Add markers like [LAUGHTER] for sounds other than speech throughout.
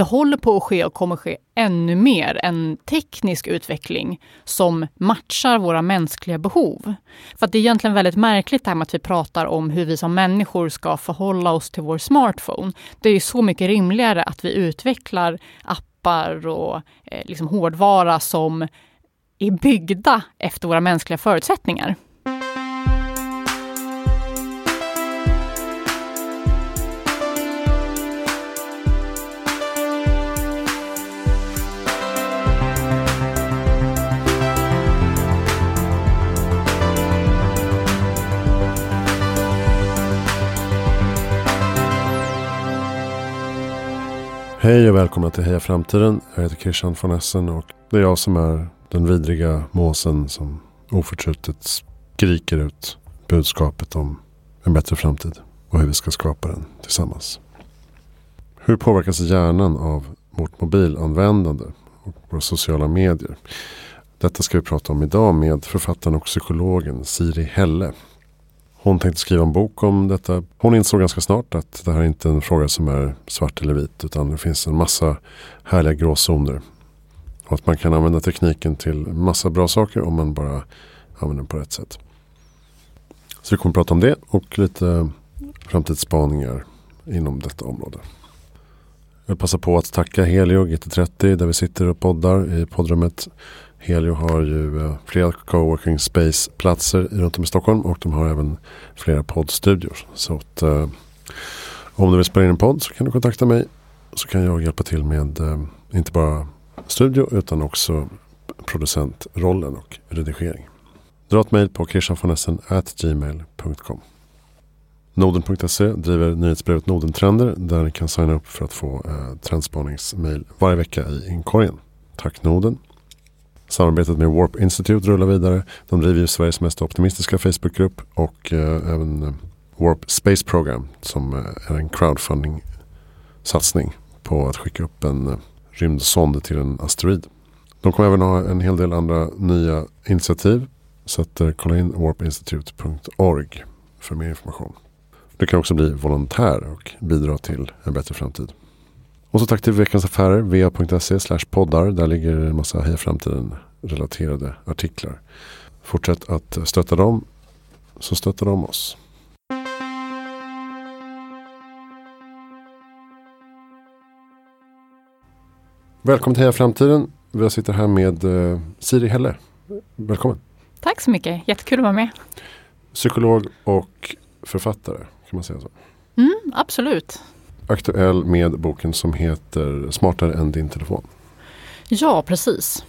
det håller på att ske och kommer ske ännu mer en teknisk utveckling som matchar våra mänskliga behov. För det är egentligen väldigt märkligt det här med att vi pratar om hur vi som människor ska förhålla oss till vår smartphone. Det är ju så mycket rimligare att vi utvecklar appar och eh, liksom hårdvara som är byggda efter våra mänskliga förutsättningar. Hej och välkomna till Heja Framtiden. Jag heter Christian von Essen och det är jag som är den vidriga måsen som oförtrutet skriker ut budskapet om en bättre framtid och hur vi ska skapa den tillsammans. Hur påverkas hjärnan av vårt mobilanvändande och våra sociala medier? Detta ska vi prata om idag med författaren och psykologen Siri Helle. Hon tänkte skriva en bok om detta. Hon insåg ganska snart att det här är inte en fråga som är svart eller vit. Utan det finns en massa härliga gråzoner. Och att man kan använda tekniken till massa bra saker om man bara använder den på rätt sätt. Så vi kommer att prata om det och lite framtidsspaningar inom detta område. Jag vill passa på att tacka Helio GT30 där vi sitter och poddar i poddrummet. Helio har ju eh, flera coworking space-platser runt om i Stockholm och de har även flera poddstudior. Så att, eh, om du vill spela in en podd så kan du kontakta mig. Så kan jag hjälpa till med eh, inte bara studio utan också producentrollen och redigering. Dra ett mejl på christianfonessen.gmail.com Noden.se driver nyhetsbrevet Nodentrender där ni kan signa upp för att få eh, trendspaningsmail varje vecka i inkorgen. Tack Noden! Samarbetet med Warp Institute rullar vidare. De driver ju Sveriges mest optimistiska Facebookgrupp och eh, även eh, Warp Space Program som eh, är en crowdfunding-satsning på att skicka upp en eh, rymdsond till en asteroid. De kommer även ha en hel del andra nya initiativ. Så att, eh, kolla in warpinstitute.org för mer information. Du kan också bli volontär och bidra till en bättre framtid. Och så tack till Veckans Affärer, va.se poddar. Där ligger en massa Heja Framtiden relaterade artiklar. Fortsätt att stötta dem så stöttar de oss. Välkommen till Heja Framtiden. Vi sitter här med uh, Siri Helle. Välkommen. Tack så mycket, jättekul att vara med. Psykolog och författare, kan man säga så? Mm, absolut. Aktuell med boken som heter Smartare än din telefon. Ja, precis.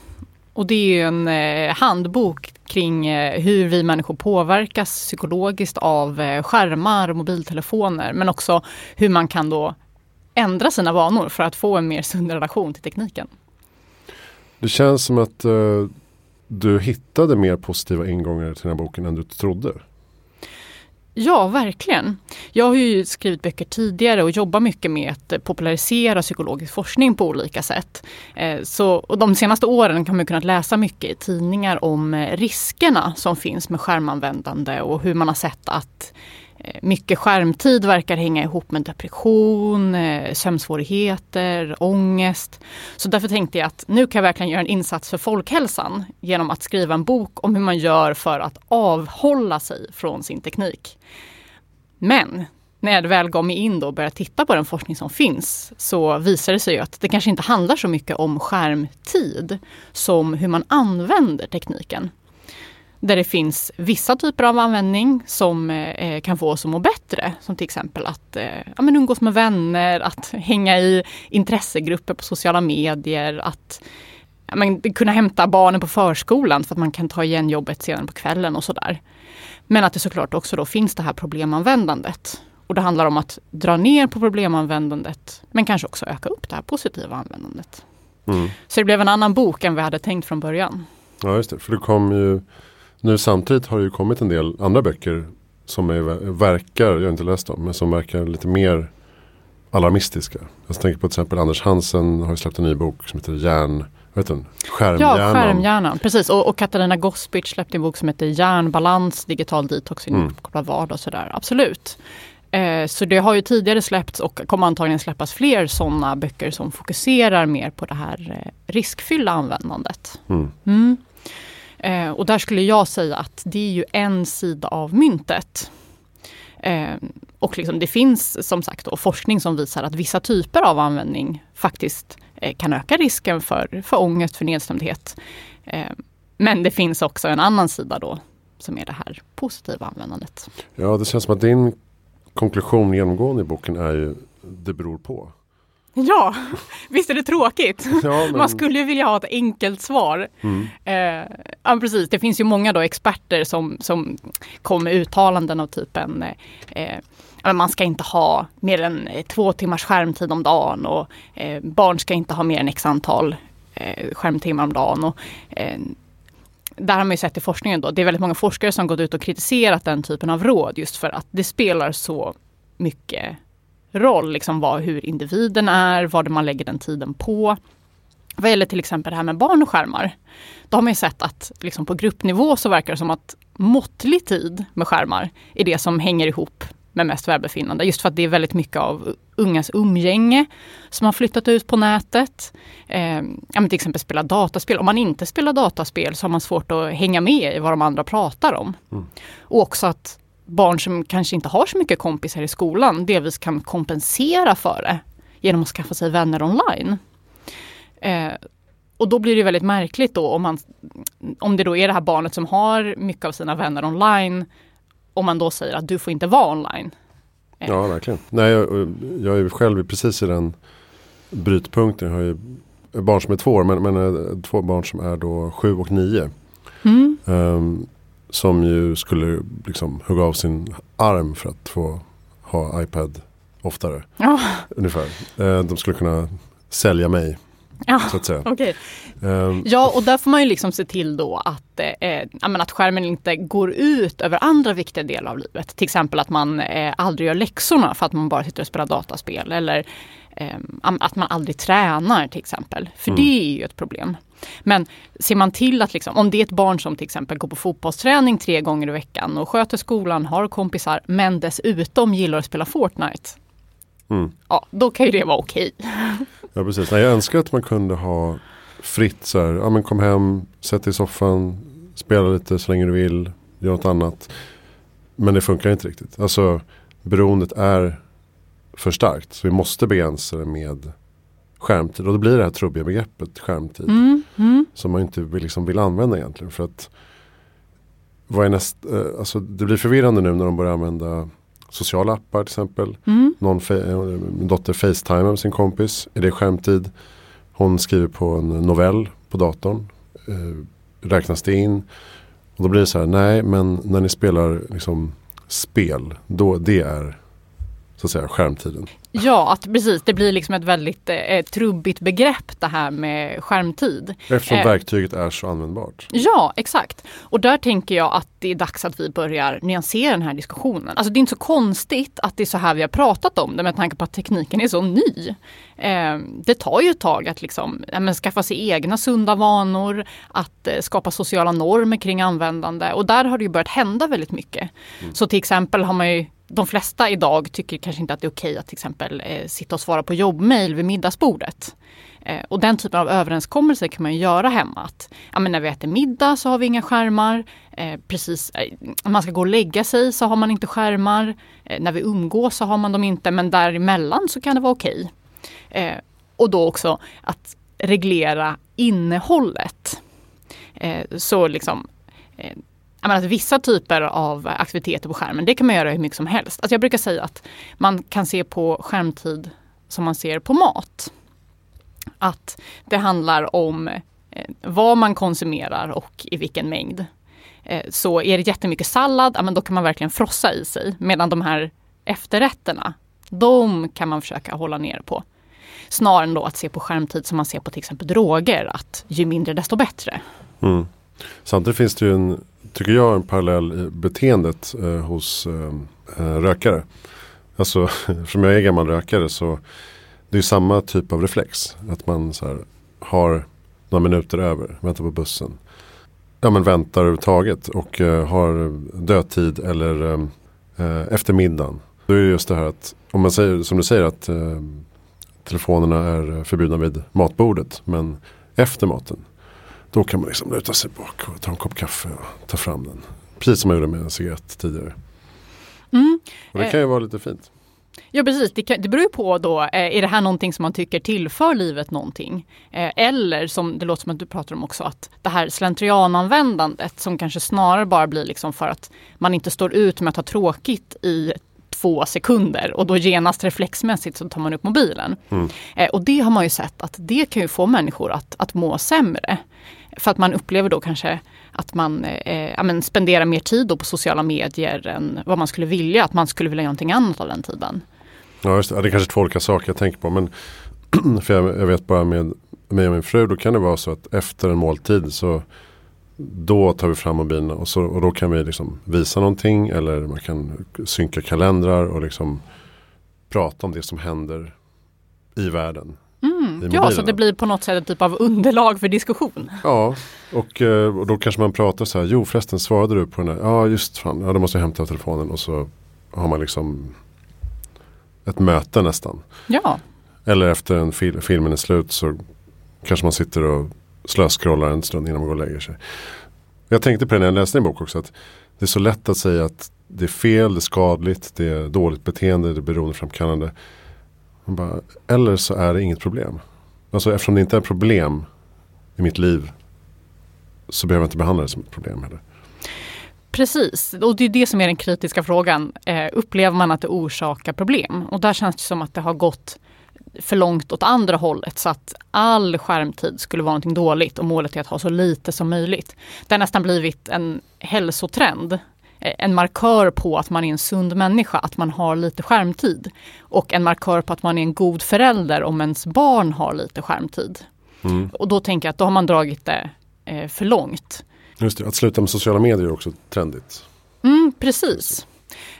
Och det är en eh, handbok kring eh, hur vi människor påverkas psykologiskt av eh, skärmar och mobiltelefoner. Men också hur man kan då ändra sina vanor för att få en mer sund relation till tekniken. Det känns som att du hittade mer positiva ingångar till den här boken än du trodde. Ja, verkligen. Jag har ju skrivit böcker tidigare och jobbar mycket med att popularisera psykologisk forskning på olika sätt. Eh, så, och de senaste åren har man kunnat läsa mycket i tidningar om eh, riskerna som finns med skärmanvändande och hur man har sett att Eh, mycket skärmtid verkar hänga ihop med depression, eh, sömnsvårigheter, ångest. Så därför tänkte jag att nu kan jag verkligen göra en insats för folkhälsan genom att skriva en bok om hur man gör för att avhålla sig från sin teknik. Men när jag väl gav mig in och började titta på den forskning som finns så visar det sig att det kanske inte handlar så mycket om skärmtid som hur man använder tekniken. Där det finns vissa typer av användning som eh, kan få oss att må bättre. Som till exempel att eh, ja, men umgås med vänner, att hänga i intressegrupper på sociala medier, att ja, men, kunna hämta barnen på förskolan för att man kan ta igen jobbet senare på kvällen och sådär. Men att det såklart också då finns det här problemanvändandet. Och det handlar om att dra ner på problemanvändandet men kanske också öka upp det här positiva användandet. Mm. Så det blev en annan bok än vi hade tänkt från början. Ja just det, för det kom ju nu samtidigt har det ju kommit en del andra böcker som är, verkar, jag har inte läst dem, men som verkar lite mer alarmistiska. Jag tänker på till exempel Anders Hansen har släppt en ny bok som heter Järn, vet du, Skärmhjärnan. Ja, Skärmhjärnan. Precis. Och, och Katarina Gospic släppte en bok som heter Hjärnbalans, digital detox i mm. vardag och sådär. Absolut. Eh, så det har ju tidigare släppts och kommer antagligen släppas fler sådana böcker som fokuserar mer på det här eh, riskfyllda användandet. Mm. Mm. Eh, och där skulle jag säga att det är ju en sida av myntet. Eh, och liksom det finns som sagt då, forskning som visar att vissa typer av användning faktiskt eh, kan öka risken för, för ångest, för nedstämdhet. Eh, men det finns också en annan sida då som är det här positiva användandet. Ja, det känns som att din konklusion genomgående i boken är ju det beror på. Ja, [LAUGHS] visst är det tråkigt? Ja, men, [LAUGHS] Man skulle ju vilja ha ett enkelt svar. mm, Eh, ja, precis. Det finns ju många då experter som, som kommer med uttalanden av typen eh, ja, man ska inte ha mer än eh, två timmars skärmtid om dagen och eh, barn ska inte ha mer än x antal eh, skärmtimmar om dagen. Och, eh, där har man ju sett i forskningen då, det är väldigt många forskare som gått ut och kritiserat den typen av råd just för att det spelar så mycket roll, liksom vad, hur individen är, vad man lägger den tiden på. Vad gäller till exempel det här med barn och skärmar. Då har man ju sett att liksom på gruppnivå så verkar det som att måttlig tid med skärmar är det som hänger ihop med mest välbefinnande. Just för att det är väldigt mycket av ungas umgänge som har flyttat ut på nätet. Eh, ja, till exempel spela dataspel. Om man inte spelar dataspel så har man svårt att hänga med i vad de andra pratar om. Mm. Och också att barn som kanske inte har så mycket kompisar i skolan delvis kan kompensera för det genom att skaffa sig vänner online. Eh, och då blir det väldigt märkligt då om, man, om det då är det här barnet som har mycket av sina vänner online om man då säger att du får inte vara online. Eh, ja, verkligen. Nej, jag, jag är själv precis i den brytpunkten. Jag har ju barn som är två år, men, men eh, två barn som är då sju och nio. Mm. Ehm, som ju skulle liksom hugga av sin arm för att få ha iPad oftare. Ja, Ungefär. Ehm, de skulle kunna sälja mig ja. så att säga. okej. Ehm, Ja, och där får man ju liksom se till då att, eh, men att skärmen inte går ut över andra viktiga delar av livet. Till exempel att man eh, aldrig gör läxorna för att man bara sitter och spelar dataspel. Eller eh, att man aldrig tränar till exempel. För Mm. det är ju ett problem. Men ser man till att liksom, om det är ett barn som till exempel går på fotbollsträning tre gånger i veckan och sköter skolan, har kompisar, men dessutom gillar att spela Fortnite. mm. Ja, då kan ju det vara okej. [LAUGHS] Ja precis. Nej, jag önskar att man kunde ha fritt så här. Ja men kom hem, sätt dig i soffan, spela lite så länge du vill, gör något annat. Men det funkar inte riktigt. Alltså beroendet är för starkt. Så vi måste begränsa det med skärmtid. Och då blir det här trubbiga begreppet skärmtid. Mm, mm, Som man inte vill, liksom vill använda egentligen. För att vad är näst, eh, alltså det blir förvirrande nu när de börjar använda sociala appar till exempel. mm. Någon eh, min dotter facetimar med sin kompis. Är det skärmtid? Hon skriver på en novell på datorn. Eh, räknas det in? Och då blir det så här, nej men när ni spelar liksom spel, då det är så att säga skärmtiden. Ja, att precis. Det blir liksom ett väldigt eh, trubbigt begrepp det här med skärmtid. Eftersom Eh. verktyget är så användbart. Ja, exakt. Och där tänker jag att det är dags att vi börjar nyansera den här diskussionen. Alltså det är inte så konstigt att det är så här vi har pratat om det med tanke på att tekniken är så ny. Eh, det tar ju ett tag att liksom, ja, skaffa sig egna sunda vanor, att eh, skapa sociala normer kring användande och där har det ju börjat hända väldigt mycket. Så till exempel har man ju de flesta idag tycker kanske inte att det är okej att till exempel eh, sitta och svara på jobbmail vid middagsbordet. Eh, och den typen av överenskommelser kan man ju göra hemma. Att, ja, men när vi äter middag så har vi inga skärmar. Eh, precis, eh, när man ska gå och lägga sig så har man inte skärmar. Eh, när vi umgås så har man dem inte men däremellan så kan det vara okej. Eh, och då också att reglera innehållet. Eh, så liksom eh, menar att vissa typer av aktiviteter på skärmen, det kan man göra hur mycket som helst. Alltså jag brukar säga att man kan se på skärmtid som man ser på mat. Att det handlar om eh, vad man konsumerar och i vilken mängd. Eh, så är det jättemycket sallad, ja, men då kan man verkligen frossa i sig. Medan de här efterrätterna, de kan man försöka hålla ner på. Snarare än då att se på skärmtid som man ser på till exempel droger, att ju mindre desto bättre. Mm. Samtidigt finns det ju en, tycker jag, en parallell i beteendet eh, hos eh, eh rökare. Alltså, [LAUGHS] eftersom jag är gammal rökare så det är samma typ av reflex. Att man så här, har några minuter över, väntar på bussen. Ja men väntar överhuvudtaget och eh, har dödtid eller eh, eh, efter middagen. Då är det just det här att om man säger som du säger att eh, telefonerna är förbjudna vid matbordet men efter maten då kan man liksom luta sig bak och ta en kopp kaffe och ta fram den. Precis som man gjorde med en cigarett tidigare. Mm. Och det kan ju vara lite fint. Ja precis, det, kan, det beror ju på då, eh, är det här någonting som man tycker tillför livet någonting? Eh, eller som det låter som att du pratar om också, att det här slentriananvändandet som kanske snarare bara blir liksom för att man inte står ut med att ha tråkigt i två sekunder och då genast reflexmässigt så tar man upp mobilen. Mm. Eh, och det har man ju sett att det kan ju få människor att, att må sämre. För att man upplever då kanske att man eh, eh ja, men spenderar mer tid på sociala medier än vad man skulle vilja. Att man skulle vilja göra någonting annat av den tiden. Ja, just det. Ja, det är kanske två olika saker jag tänker på. Men [CLEARS THROAT] för jag, jag vet bara med mig och min fru då kan det vara så att efter en måltid så då tar vi fram mobilen och, så, och då kan vi liksom visa någonting eller man kan synka kalendrar och liksom prata om det som händer i världen. Mm. Ja, så det blir på något sätt en typ av underlag för diskussion. Ja, och, eh, och då kanske man pratar så här, jo förresten svarade du på den här, ja just fan, ja då måste jag hämta telefonen och så har man liksom ett möte nästan. Ja. Eller efter en fil filmen är slut så kanske man sitter och slöscrollar en stund innan man går och lägger sig. Jag tänkte på det när jag läste en bok också. att Det är så lätt att säga att det är fel, det är skadligt, det är dåligt beteende, det är beroendeframkallande. Bara, eller så är det inget problem. Alltså eftersom det inte är problem i mitt liv så behöver jag inte behandla det som ett problem heller. Precis, och det är det som är den kritiska frågan. Eh, upplever man att det orsakar problem? Och där känns det som att det har gått för långt åt andra hållet så att all skärmtid skulle vara någonting dåligt och målet är att ha så lite som möjligt. Det har nästan blivit en hälsotrend. En markör på att man är en sund människa, att man har lite skärmtid. Och en markör på att man är en god förälder om ens barn har lite skärmtid. Mm. Och då tänker jag att då har man dragit det eh, för långt. Just det, att sluta med sociala medier är också trendigt. Mm, precis.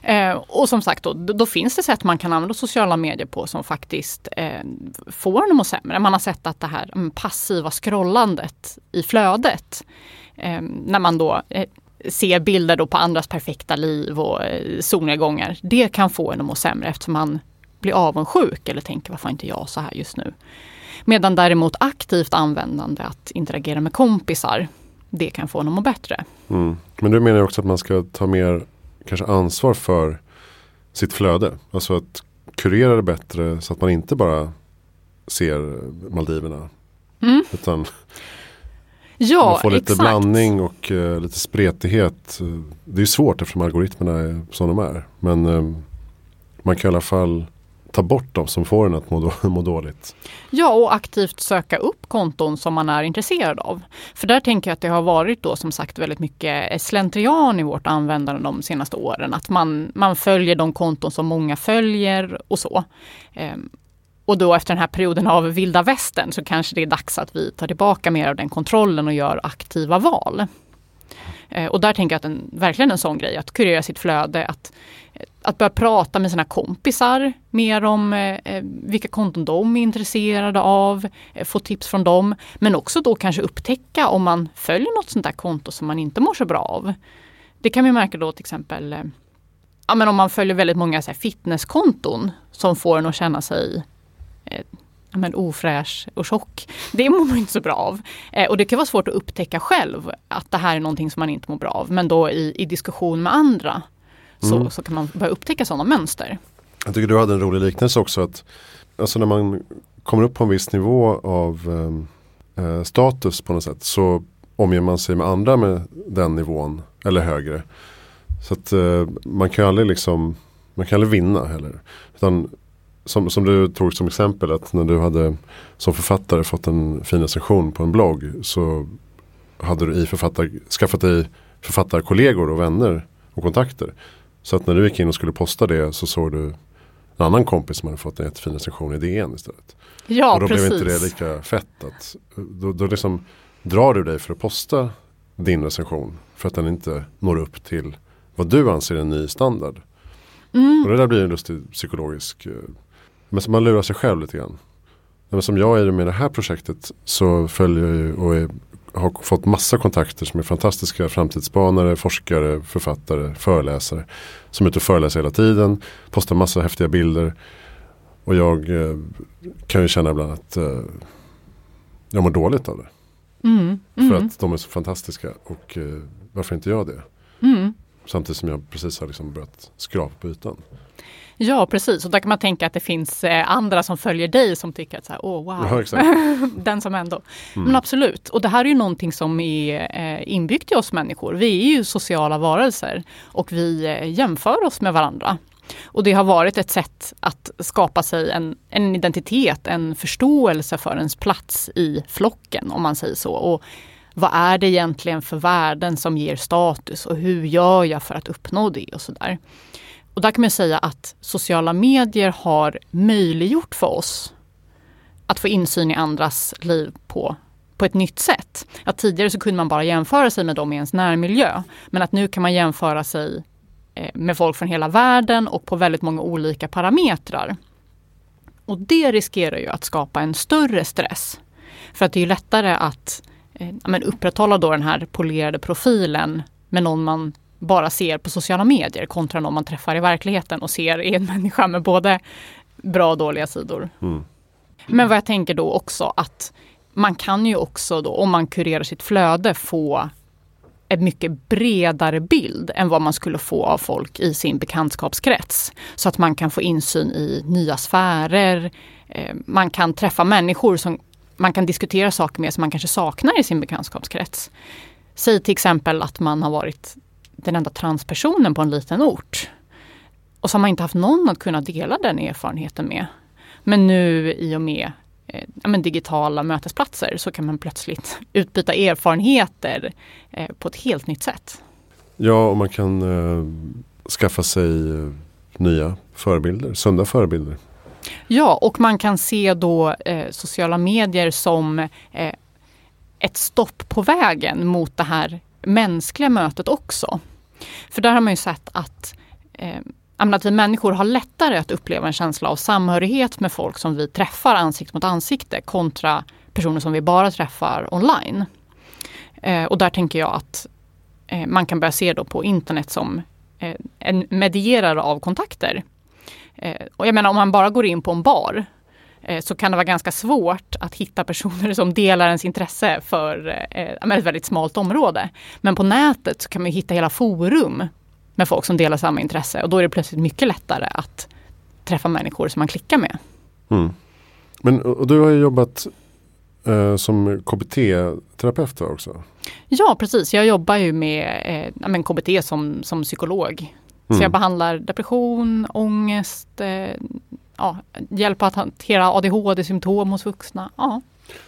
Eh, och som sagt då, då, finns det sätt man kan använda sociala medier på som faktiskt eh, får en att må sämre. Man har sett att det här mm, passiva scrollandet i flödet eh, när man då eh, ser bilder då på andras perfekta liv och eh, solnedgångar. Det kan få en att må sämre eftersom man blir avundsjuk eller tänker varför inte jag så här just nu. Medan däremot aktivt användande, att interagera med kompisar, det kan få en att må bättre. Mm. Men du menar också att man ska ta mer kanske ansvar för sitt flöde. Alltså att kurera det bättre så att man inte bara ser Maldiverna. Mm. Utan ja, man får lite exakt. blandning och uh, lite spretighet. Det är svårt eftersom algoritmerna är som de är. Men uh, man kan i alla fall ta bort dem som får en att må, [LAUGHS] må dåligt. Ja, och aktivt söka upp konton som man är intresserad av. För där tänker jag att det har varit då som sagt väldigt mycket slentrian i vårt användande de senaste åren. Att man, man följer de konton som många följer och så. Ehm, och då efter den här perioden av vilda västern så kanske det är dags att vi tar tillbaka mer av den kontrollen och gör aktiva val. Eh, och där tänker jag att en, verkligen en sån grej, att kurera sitt flöde, att eh, att börja prata med sina kompisar mer om eh, eh, vilka konton de är intresserade av, eh, få tips från dem. Men också då kanske upptäcka om man följer något sånt där konto som man inte mår så bra av. Det kan vi märka då till exempel eh, ja, men om man följer väldigt många så här, fitnesskonton som får en att känna sig men ofräsch och tjock. Det mår man inte så bra av. Eh, och det kan vara svårt att upptäcka själv att det här är någonting som man inte mår bra av. Men då i, i diskussion med andra så, mm. så kan man börja upptäcka sådana mönster. Jag tycker du hade en rolig liknelse också. att alltså När man kommer upp på en viss nivå av eh, status på något sätt så omger man sig med andra med den nivån eller högre. Så att eh, man kan aldrig liksom man kan aldrig vinna heller. Utan som, som du tog som exempel att när du hade som författare fått en fin recension på en blogg så hade du i författar, skaffat dig författarkollegor och vänner och kontakter. Så att när du gick in och skulle posta det så såg du en annan kompis som hade fått en jättefin recension i DN istället. Ja, och då precis. blev inte det lika fett. Att, då, då liksom drar du dig för att posta din recension för att den inte når upp till vad du anser är en ny standard. Mm. Och det där blir en lustig psykologisk men man lurar sig själv lite grann. Men som jag är med det här projektet så följer jag ju och är har fått massa kontakter som är fantastiska framtidsspanare, forskare, författare, föreläsare. Som är ute och föreläser hela tiden, postar massa häftiga bilder. Och jag eh, kan ju känna ibland att eh, jag mår dåligt av det. Mm, För mm, att de är så fantastiska och eh, varför inte jag det? mm. Samtidigt som jag precis har liksom börjat skrapa på ytan. Ja precis, och där kan man tänka att det finns eh, andra som följer dig som tycker att så här, åh wow, Ja, [LAUGHS] den som ändå. Mm. Men absolut, och det här är ju någonting som är eh, inbyggt i oss människor. Vi är ju sociala varelser och vi eh, jämför oss med varandra. Och det har varit ett sätt att skapa sig en, en identitet, en förståelse för ens plats i flocken om man säger så. Och vad är det egentligen för värden som ger status och hur gör jag för att uppnå det och sådär. Och där kan man säga att sociala medier har möjliggjort för oss att få insyn i andras liv på, på ett nytt sätt. Att tidigare så kunde man bara jämföra sig med dem i ens närmiljö. Men att nu kan man jämföra sig eh, med folk från hela världen och på väldigt många olika parametrar. Och det riskerar ju att skapa en större stress. För att det är lättare att eh, men upprätthålla då den här polerade profilen med någon man bara ser på sociala medier kontra någon man träffar i verkligheten och ser är en [LAUGHS] människa med både bra och dåliga sidor. Mm. Men vad jag tänker då också att man kan ju också då om man kurerar sitt flöde få en mycket bredare bild än vad man skulle få av folk i sin bekantskapskrets. Så att man kan få insyn i nya sfärer. Eh, man kan träffa människor som man kan diskutera saker med som man kanske saknar i sin bekantskapskrets. Säg till exempel att man har varit den enda transpersonen på en liten ort. Och så har man inte haft någon att kunna dela den erfarenheten med. Men nu i och med eh, digitala mötesplatser så kan man plötsligt [LAUGHS] utbyta erfarenheter eh, på ett helt nytt sätt. Ja, och man kan eh, skaffa sig eh, nya förebilder, sunda förebilder. Ja, och man kan se då eh, sociala medier som eh, ett stopp på vägen mot det här mänskliga mötet också. För där har man ju sett att, eh, att vi människor har lättare att uppleva en känsla av samhörighet med folk som vi träffar ansikte mot ansikte kontra personer som vi bara träffar online. Eh, och där tänker jag att eh, man kan börja se då på internet som eh, en medierare av kontakter. Eh, och jag menar om man bara går in på en bar så kan det vara ganska svårt att hitta personer som delar ens intresse för eh, ett väldigt smalt område. Men på nätet så kan man hitta hela forum med folk som delar samma intresse och då är det plötsligt mycket lättare att träffa människor som man klickar med. Mm. Men, och du har ju jobbat eh, som KBT-terapeut också. Ja precis, jag jobbar ju med eh, men KBT som, som psykolog. Så Mm. jag behandlar depression, ångest, eh, ja, hjälp att hantera ADHD-symptom hos vuxna. Ja.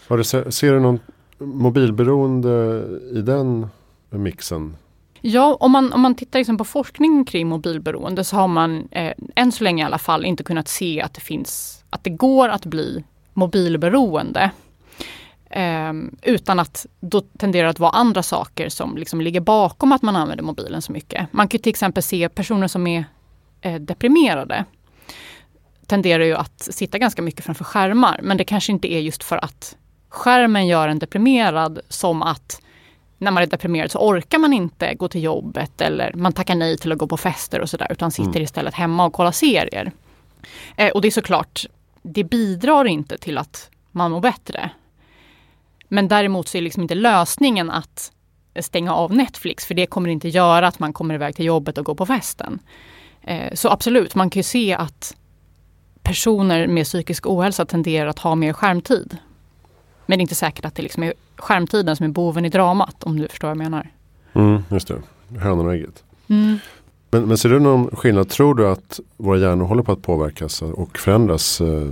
Har du, se- ser du någon mobilberoende i den mixen? Ja, om man, om man tittar liksom på forskning kring mobilberoende så har man eh, än så länge i alla fall inte kunnat se att det finns att det går att bli mobilberoende. Ehm, utan att då tenderar att vara andra saker som liksom ligger bakom att man använder mobilen så mycket. Man kan till exempel se personer som är eh, deprimerade tenderar ju att sitta ganska mycket framför skärmar men det kanske inte är just för att skärmen gör en deprimerad som att när man är deprimerad så orkar man inte gå till jobbet eller man tackar nej till att gå på fester och sådär utan sitter Mm. istället hemma och kollar serier. Eh, och det är såklart, det bidrar inte till att man mår bättre. Men däremot så är liksom inte lösningen att stänga av Netflix för det kommer inte göra att man kommer iväg till jobbet och går på festen. Eh, så absolut, man kan ju se att personer med psykisk ohälsa tenderar att ha mer skärmtid. Men det är inte säkert att det liksom är skärmtiden som är boven i dramat om du förstår vad jag menar. Mm, just det, hönan och ägget. Mm. Men, men ser du någon skillnad? Tror du att våra hjärnor håller på att påverkas och förändras eh,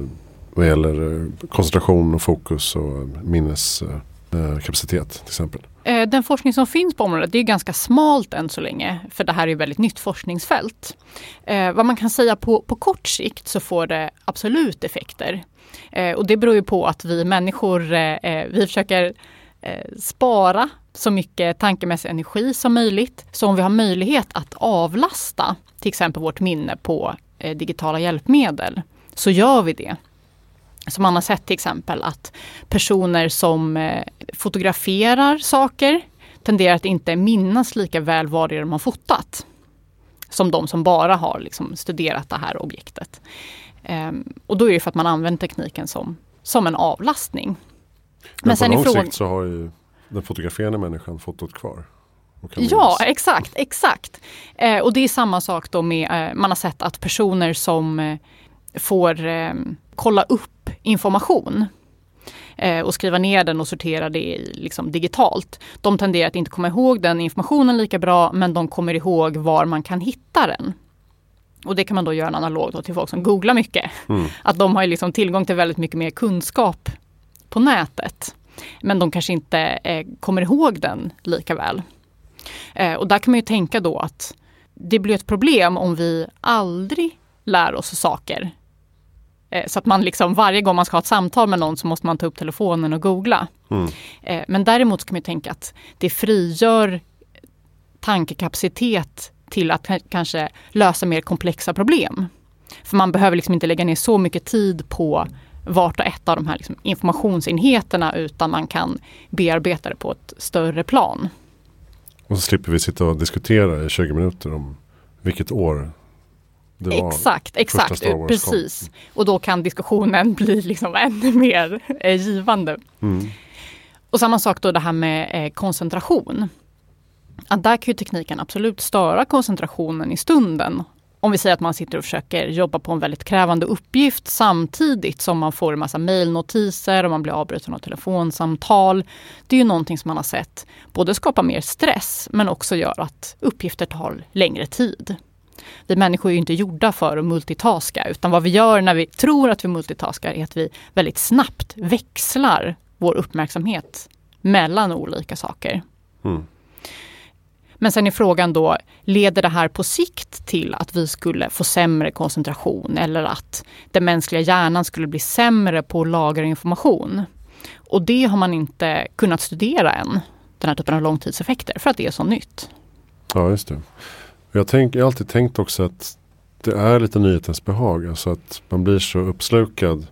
vad gäller eh, koncentration och fokus och minneskapacitet till exempel? Eh, den forskning som finns på området det är ganska smalt än så länge för det här är ju väldigt nytt forskningsfält. Eh, vad man kan säga på, på kort sikt så får det absolut effekter. Eh, och det beror ju på att vi människor eh, eh vi försöker eh, spara så mycket tankemässig energi som möjligt. Så om vi har möjlighet att avlasta till exempel vårt minne på eh, digitala hjälpmedel så gör vi det. Så man har sett till exempel att personer som eh, fotograferar saker tenderar att inte minnas lika väl vad det är de har fotat. Som de som bara har liksom studerat det här objektet. Um, och då är det för att man använder tekniken som, som en avlastning. Men, Men på lång sikt så har ju den fotograferande människan fotot kvar. Ja, exakt, exakt. Eh, och det är samma sak då med, eh, man har sett att personer som får eh, kolla upp information eh, och skriva ner den och sortera det liksom digitalt. De tenderar att inte komma ihåg den informationen lika bra men de kommer ihåg var man kan hitta den. Och det kan man då göra analogt till folk som googlar mycket. Mm. Att de har liksom tillgång till väldigt mycket mer kunskap på nätet. Men de kanske inte eh, kommer ihåg den lika väl. Eh, och där kan man ju tänka då att det blir ett problem om vi aldrig lär oss saker. Eh, så att man liksom varje gång man ska ha ett samtal med någon så måste man ta upp telefonen och googla. Mm. Eh, men däremot kan man tänka att det frigör tankekapacitet till att kanske lösa mer komplexa problem. För man behöver liksom inte lägga ner så mycket tid på vart och ett av de här liksom informationsenheterna utan man kan bearbeta det på ett större plan. Och så slipper vi sitta och diskutera i 20 minuter om vilket år. Exakt, exakt, precis. Kom. Och då kan diskussionen [LAUGHS] bli liksom ännu mer eh, givande. Mm. Och samma sak då det här med eh, koncentration. Att där kan ju tekniken absolut störa koncentrationen i stunden om vi säger att man sitter och försöker jobba på en väldigt krävande uppgift samtidigt som man får en massa mejlnotiser och man blir avbruten av telefonsamtal. Det är ju någonting som man har sett både skapa mer stress men också gör att uppgifter tar längre tid. Vi människor är ju inte gjorda för att multitaska utan vad vi gör när vi tror att vi multitaskar är att vi väldigt snabbt växlar vår uppmärksamhet mellan olika saker. Mm. Men sen är frågan då, leder det här på sikt till att vi skulle få sämre koncentration eller att den mänskliga hjärnan skulle bli sämre på att lagra information? Och det har man inte kunnat studera än, den här typen av långtidseffekter, för att det är så nytt. Ja, just det. Jag, tänk, jag har alltid tänkt också att det är lite nyhetens behag. Alltså att man blir så uppslukad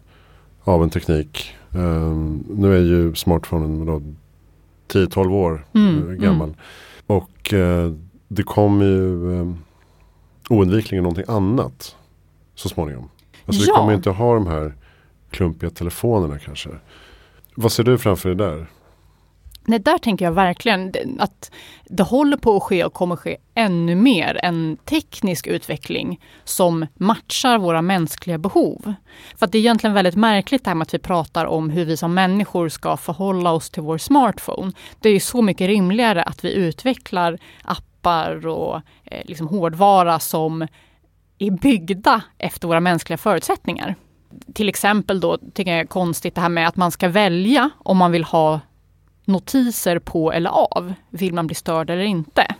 av en teknik. Um, nu är ju smartphonen 10-12 år mm, gammal. Mm. Och eh, det kommer ju eh, oundvikligen någonting annat så småningom. Alltså ja. vi kommer inte ha de här klumpiga telefonerna kanske. Vad ser du framför dig där? Nej, där tänker jag verkligen att det håller på att ske och kommer ske ännu mer en teknisk utveckling som matchar våra mänskliga behov. För att det är egentligen väldigt märkligt det här med att vi pratar om hur vi som människor ska förhålla oss till vår smartphone. Det är ju så mycket rimligare att vi utvecklar appar och eh, liksom hårdvara som är byggda efter våra mänskliga förutsättningar. Till exempel då tycker jag är konstigt det här med att man ska välja om man vill ha notiser på eller av. Vill man bli störd eller inte?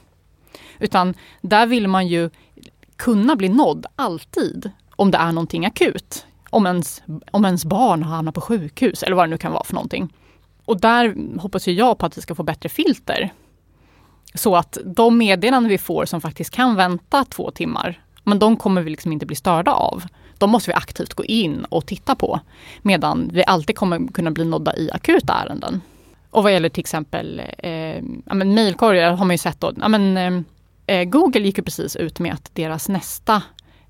Utan där vill man ju kunna bli nådd alltid om det är någonting akut. Om ens, om ens barn har hamnat på sjukhus eller vad det nu kan vara för någonting. Och där hoppas ju jag på att vi ska få bättre filter. Så att de meddelanden vi får som faktiskt kan vänta två timmar, men de kommer vi liksom inte bli störda av. De måste vi aktivt gå in och titta på. Medan vi alltid kommer kunna bli nådda i akuta ärenden. Och vad gäller till exempel eh, ja, mejlkorgar har man ju sett då, ja, men, eh, eh, Google gick ju precis ut med att deras nästa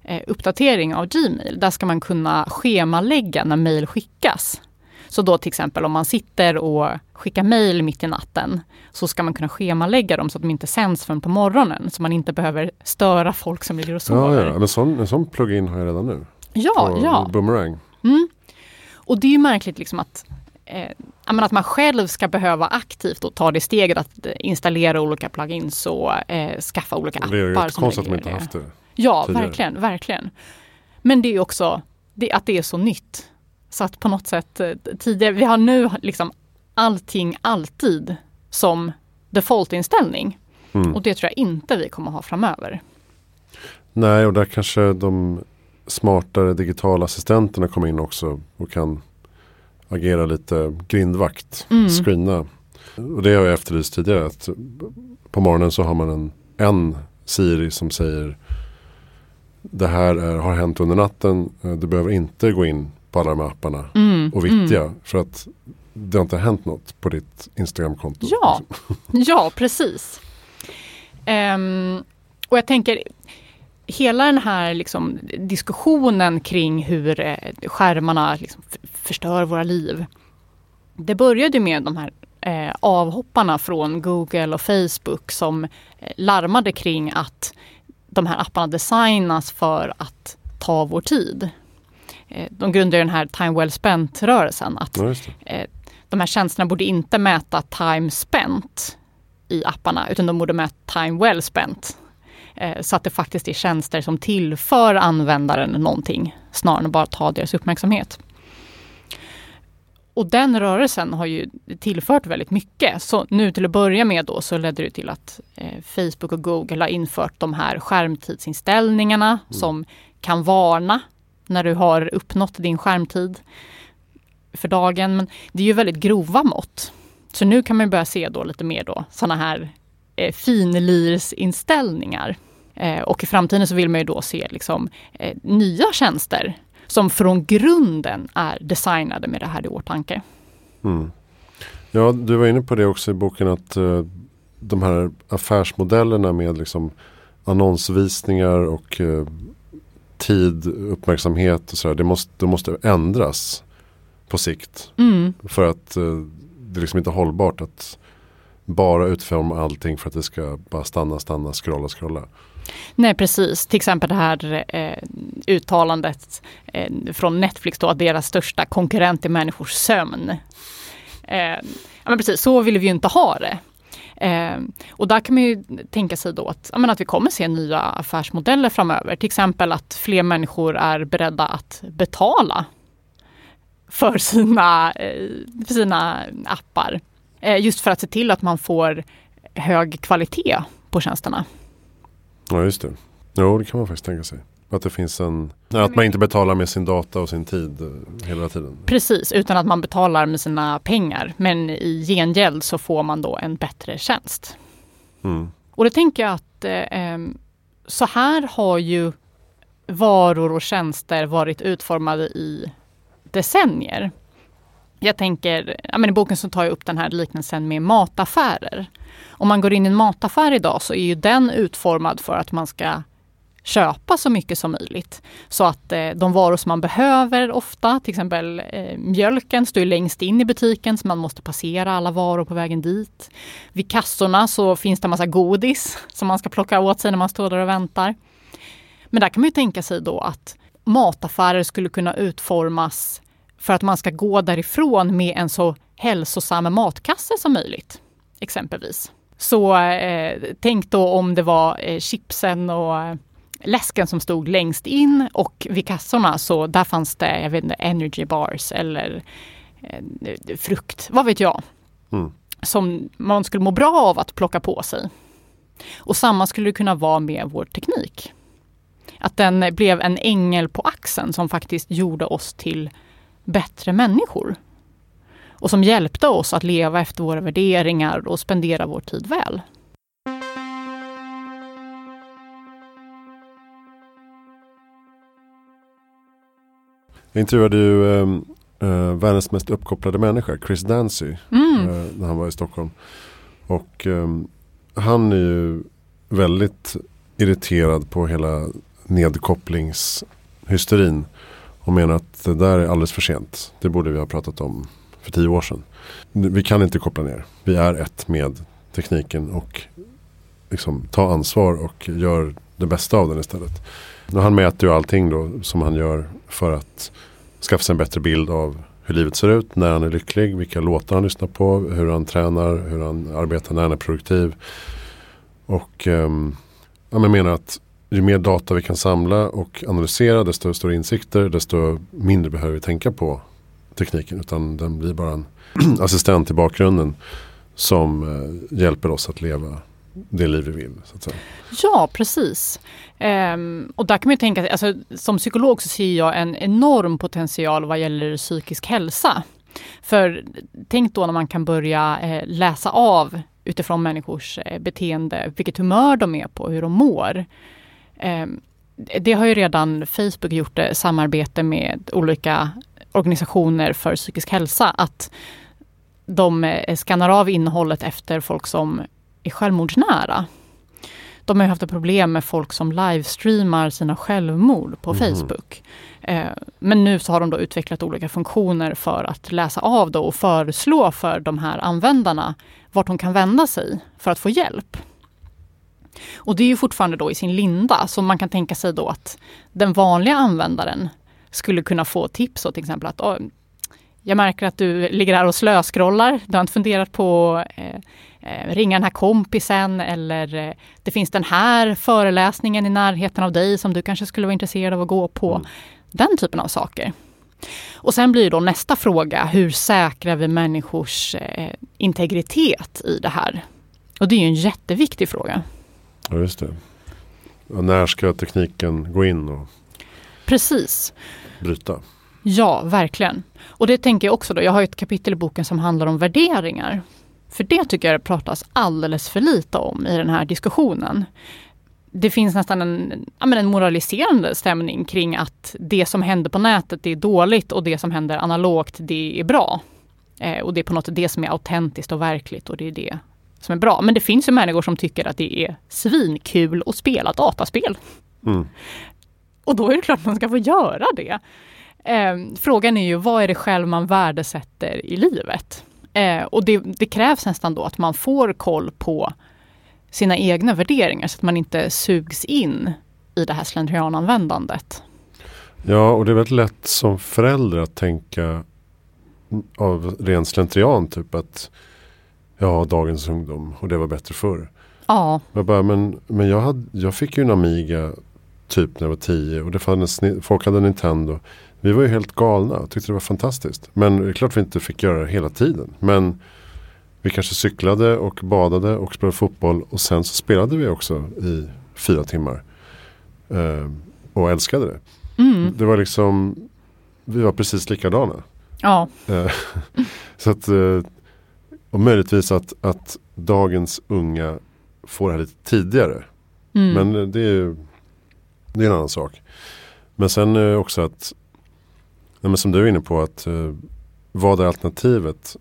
eh, uppdatering av Gmail, där ska man kunna schemalägga när mejl skickas. Så då till exempel om man sitter och skickar mejl mitt i natten så ska man kunna schemalägga dem så att de inte sänds förrän på morgonen. Så man inte behöver störa folk som ligger och sover. Ja, ja. En, sån, en sån plugin har jag redan nu. Ja, ja. Boomerang. Mm. Och det är ju märkligt liksom att eh, att man själv ska behöva aktivt och ta det steget att installera olika plugins och eh, skaffa olika appar. Det är ju konstigt att de inte haft det. Ja, tidigare. verkligen, verkligen. Men det är också det, att det är så nytt. Så att på något sätt eh, tidigare, vi har nu liksom allting alltid som defaultinställning. Mm. Och det tror jag inte vi kommer ha framöver. Nej, och där kanske de smartare digitala assistenterna kommer in också och kan agera lite grindvakt, mm. screena. Och det har jag efterlyst tidigare. Att på morgonen så har man en, en Siri som säger det här är, har hänt under natten. Du behöver inte gå in på alla de här apparna Mm, och viktiga. mm. För att det har inte hänt något på ditt Instagramkonto. Ja, [LAUGHS] ja precis. Ehm, och jag tänker, hela den här liksom, diskussionen kring hur eh, skärmarna liksom, förstör våra liv. Det började med de här eh, avhopparna från Google och Facebook som eh, larmade kring att de här apparna designas för att ta vår tid. Eh, de grundade den här Time Well Spent-rörelsen. Att Ja, eh, de här tjänsterna borde inte mäta time spent i apparna utan de borde mäta time well spent. Eh, så att det faktiskt är tjänster som tillför användaren någonting snarare än bara ta deras uppmärksamhet. Och den rörelsen har ju tillfört väldigt mycket. Så nu till att börja med då så ledde det till att eh, Facebook och Google har infört de här skärmtidsinställningarna som kan varna när du har uppnått din skärmtid för dagen. Men det är ju väldigt grova mått. Så nu kan man börja se då lite mer då sådana här eh, finlirsinställningar. Eh, och i framtiden så vill man ju då se liksom, eh, nya tjänster som från grunden är designade med det här i åtanke. Mm. Ja, du var inne på det också i boken att eh, de här affärsmodellerna med liksom annonsvisningar och eh, tid, uppmärksamhet och sådär. Det måste, det måste ändras på sikt. Mm. För att eh, det är liksom inte hållbart att bara utforma allting för att det ska bara stanna, stanna, scrolla, scrolla. Nej precis, till exempel det här eh, uttalandet eh, från Netflix då att deras största konkurrent är människors sömn. Eh, ja, men precis, så vill vi ju inte ha det. Eh, och där kan man ju tänka sig då att, ja, att vi kommer se nya affärsmodeller framöver. Till exempel att fler människor är beredda att betala för sina, eh, för sina appar. Eh, just för att se till att man får hög kvalitet på tjänsterna. Ja, just det. Jo, det kan man faktiskt tänka sig. Att det finns en, att man inte betalar med sin data och sin tid eh, hela tiden. Precis, utan att man betalar med sina pengar. Men i gengäld så får man då en bättre tjänst. Mm. Och det tänker jag att eh, så här har ju varor och tjänster varit utformade i decennier. Jag tänker, ja, men i boken så tar jag upp den här liknelsen med mataffärer. Om man går in i en mataffär idag så är ju den utformad för att man ska köpa så mycket som möjligt. Så att eh, de varor som man behöver ofta, till exempel eh, mjölken, står ju längst in i butiken så man måste passera alla varor på vägen dit. Vid kassorna så finns det en massa godis [LAUGHS] som man ska plocka åt sig när man står där och väntar. Men där kan man ju tänka sig då att mataffärer skulle kunna utformas för att man ska gå därifrån med en så hälsosam matkasse som möjligt. Exempelvis. Så eh, tänk då om det var eh, chipsen och eh, läsken som stod längst in och vid kassorna så där fanns det, jag vet inte, energy bars eller eh, frukt, vad vet jag. Mm. Som man skulle må bra av att plocka på sig. Och samma skulle det kunna vara med vår teknik. Att den blev en ängel på axeln som faktiskt gjorde oss till bättre människor. Och som hjälpte oss att leva efter våra värderingar och spendera vår tid väl. Jag intervjuade ju eh, eh, världens mest uppkopplade människa, Chris Dancy, Mm. eh, när han var i Stockholm. Och eh, han är ju väldigt irriterad på hela nedkopplingshysterin. Och menar att det där är alldeles för sent. Det borde vi ha pratat om för tio år sedan. Vi kan inte koppla ner. Vi är ett med tekniken och liksom ta ansvar och gör det bästa av den istället. Och han mäter ju allting då som han gör för att skaffa sig en bättre bild av hur livet ser ut, när han är lycklig, vilka låtar han lyssnar på, hur han tränar, hur han arbetar när han är produktiv. Och um, jag menar att ju mer data vi kan samla och analysera, desto större insikter, desto mindre behöver vi tänka på tekniken. Utan den blir bara en [CLEARS THROAT] assistent i bakgrunden som eh, hjälper oss att leva det liv vi vill. Så att säga. Ja, precis. Ehm, och där kan man ju tänka sig, alltså, som psykolog så ser jag en enorm potential vad gäller psykisk hälsa. För tänk då när man kan börja eh, läsa av utifrån människors eh, beteende, vilket humör de är på, hur de mår. Ehm, det har ju redan Facebook gjort eh, samarbete med olika organisationer för psykisk hälsa att de eh, skannar av innehållet efter folk som är självmordsnära. De har haft ett problem med folk som livestreamar sina självmord på mm. Facebook. Eh, men nu så har de då utvecklat olika funktioner för att läsa av då och föreslå för de här användarna vart de kan vända sig för att få hjälp. Och det är ju fortfarande då i sin linda, så man kan tänka sig då att den vanliga användaren skulle kunna få tips och till exempel att jag märker att du ligger här och slöskrollar. Du har inte funderat på eh, eh, ringa den här kompisen eller eh, det finns den här föreläsningen i närheten av dig som du kanske skulle vara intresserad av att gå på. Mm. Den typen av saker. Och sen blir då nästa fråga, hur säkrar vi människors eh, integritet i det här? Och det är ju en jätteviktig fråga. Ja, just det. Och när ska tekniken gå in och Precis. Bryta? Ja, verkligen. Och det tänker jag också då. Jag har ett kapitel i boken som handlar om värderingar. För det tycker jag det pratas alldeles för lite om i den här diskussionen. Det finns nästan en, en moraliserande stämning kring att det som händer på nätet är dåligt och det som händer analogt det är bra. Eh, och det är på något sätt det som är autentiskt och verkligt och det är det som är bra. Men det finns ju människor som tycker att det är svinkul att spela dataspel. Mm. Och då är det klart man ska få göra det. Eh, frågan är ju vad är det själv man värdesätter i livet? Eh, och det, det, krävs nästan då att man får koll på sina egna värderingar så att man inte sugs in i det här slentriananvändandet. Ja, och det är väldigt lätt som förälder att tänka av ren slentrian typ att ja, dagens ungdom och det var bättre förr. Ja. Jag bara, men, men jag, hade, jag fick ju en Amiga typ när jag var tio och det fanns, folk hade Nintendo. Vi var ju helt galna och tyckte det var fantastiskt. Men det är klart vi inte fick göra det hela tiden. Men vi kanske cyklade och badade och spelade fotboll och sen så spelade vi också i fyra timmar. Eh, och älskade det. Mm. Det var liksom, vi var precis likadana. Ja. Eh, [LAUGHS] så att, eh, och möjligtvis att, att dagens unga får det här lite tidigare. Mm. Men det är, det är en annan sak. Men sen eh, också att Nej, men som du är inne på att eh, vad är alternativet?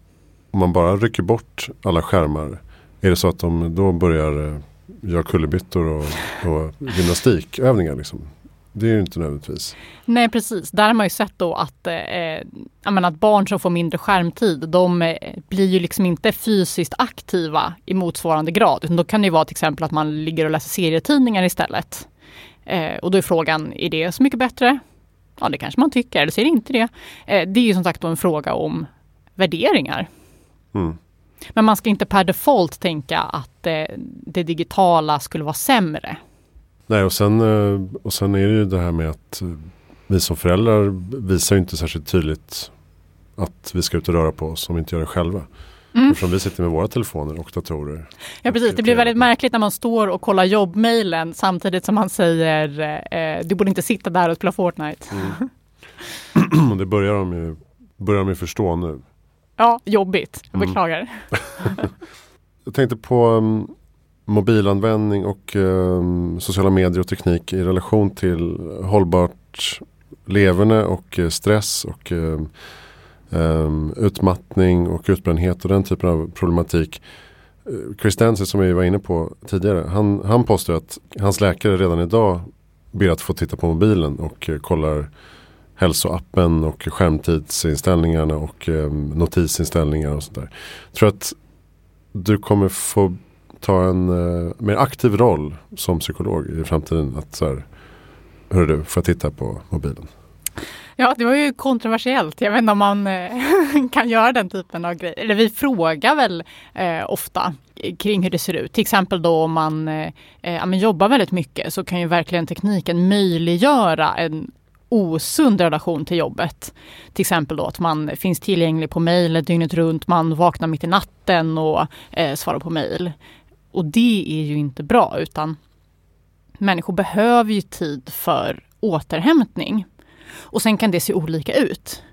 Om man bara rycker bort alla skärmar. Är det så att de då börjar eh, göra kullerbyttor och, och gymnastikövningar? Liksom? Det är ju inte nödvändigtvis. Nej precis, där har man ju sett då att, eh, menar, att barn som får mindre skärmtid de blir ju liksom inte fysiskt aktiva i motsvarande grad. Utan då kan det ju vara till exempel att man ligger och läser serietidningar istället. Eh, och då är frågan, är det så mycket bättre? Ja, det kanske man tycker, eller ser inte det. Eh, det är ju som sagt en fråga om värderingar. Mm. Men man ska inte per default tänka att eh, det digitala skulle vara sämre. Nej, och sen, eh, och sen är det ju det här med att vi som föräldrar visar inte särskilt tydligt att vi ska ut och röra på oss om vi inte gör det själva. Mm. Eftersom vi sitter med våra telefoner och datorer. Ja precis, det blir väldigt märkligt när man står och kollar jobbmailen samtidigt som man säger eh, du borde inte sitta där och spela Fortnite. Mm. [CLEARS THROAT] det börjar de ju börjar de ju förstå nu. Ja, jobbigt. Jag mm. beklagar. [LAUGHS] jag tänkte på um, mobilanvändning och um, sociala medier och teknik i relation till hållbart leverne och uh, stress och um, um, utmattning och utbrändhet och den typen av problematik. Eh, Chris Dancy som vi var inne på tidigare, han, han påstår att hans läkare redan idag ber att få titta på mobilen och eh, kollar hälsoappen och skärmtidsinställningarna och um, notisinställningar och sånt där. Jag tror att du kommer få ta en uh, mer aktiv roll som psykolog i framtiden. Att så här, hör du, får jag titta på mobilen? Ja, det var ju kontroversiellt. Jag vet inte om man eh, [LAUGHS] kan göra den typen av grejer. Eller vi frågar väl eh, ofta kring hur det ser ut. Till exempel då om man eh, eh ja, jobbar väldigt mycket så kan ju verkligen tekniken möjliggöra en osund relation till jobbet. Till exempel då att man finns tillgänglig på mejl dygnet runt, man vaknar mitt i natten och eh, svarar på mejl. Och det är ju inte bra utan människor behöver ju tid för återhämtning. Och sen kan det se olika ut.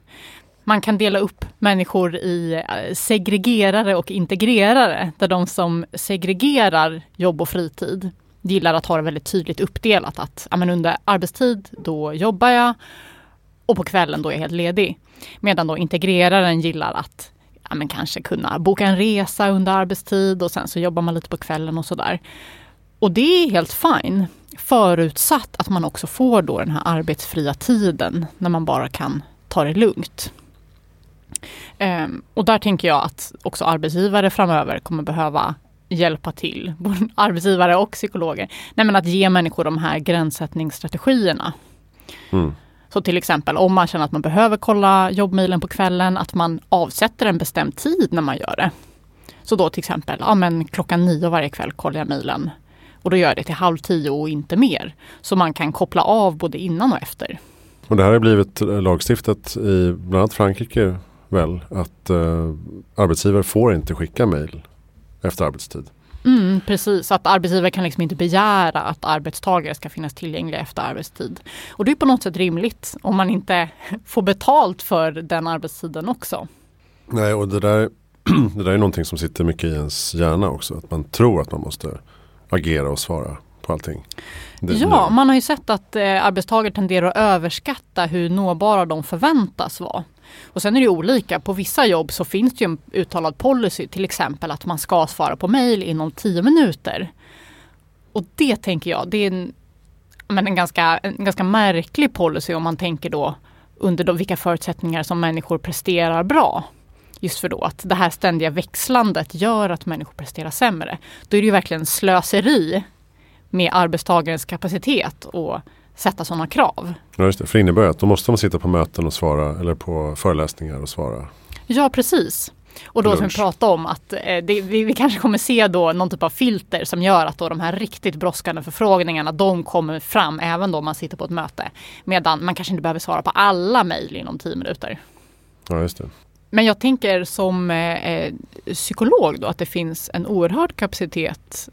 Man kan dela upp människor i eh, segregerare och integrerare. Där de som segregerar jobb och fritid gillar att ha det väldigt tydligt uppdelat. Att ja, men under arbetstid, då jobbar jag. och på kvällen då är jag helt ledig. Medan då integreraren gillar att ja, men kanske kunna boka en resa under arbetstid och sen så jobbar man lite på kvällen och sådär. Och det är helt fine. Förutsatt att man också får då den här arbetsfria tiden när man bara kan ta det lugnt. Um, och där tänker jag att också arbetsgivare framöver kommer behöva hjälpa till, [LAUGHS] både arbetsgivare och psykologer. Nej, men att ge människor de här gränssättningsstrategierna. Mm. Så till exempel om man känner att man behöver kolla jobbmilen på kvällen, att man avsätter en bestämd tid när man gör det. Så då till exempel, ja men klockan nio varje kväll kollar jag milen. Och då gör jag det till halv tio och inte mer. Så man kan koppla av både innan och efter. Och det här har blivit lagstiftat i bland annat Frankrike väl? Att eh, arbetsgivare får inte skicka mejl efter arbetstid. Mm, precis, att arbetsgivare kan liksom inte begära att arbetstagare ska finnas tillgängliga efter arbetstid. Och det är på något sätt rimligt om man inte [LAUGHS] får betalt för den arbetstiden också. Nej, och det där, [CLEARS THROAT] det där är någonting som sitter mycket i ens hjärna också. Att man tror att man måste agera och svara på allting. Det, ja, man har ju sett att eh, arbetstagare tenderar att överskatta hur nåbara de förväntas vara. Och sen är det olika. På vissa jobb så finns det ju en uttalad policy, till exempel att man ska svara på mejl inom tio minuter. Och det tänker jag, det är en, men en, ganska, en ganska märklig policy om man tänker då under då vilka förutsättningar som människor presterar bra. Just för då att det här ständiga växlandet gör att människor presterar sämre. Då är det ju verkligen slöseri med arbetstagarens kapacitet och sätta sådana krav. Ja, just det. För det innebär att då måste man sitta på möten och svara eller på föreläsningar och svara. Ja, precis. Och då som vi pratade om att eh, det, vi, vi, kanske kommer se då någon typ av filter som gör att då de här riktigt brådskande förfrågningarna de kommer fram även då man sitter på ett möte. Medan man kanske inte behöver svara på alla mejl inom tio minuter. Ja, just det. Men jag tänker som eh, eh, psykolog då att det finns en oerhörd kapacitet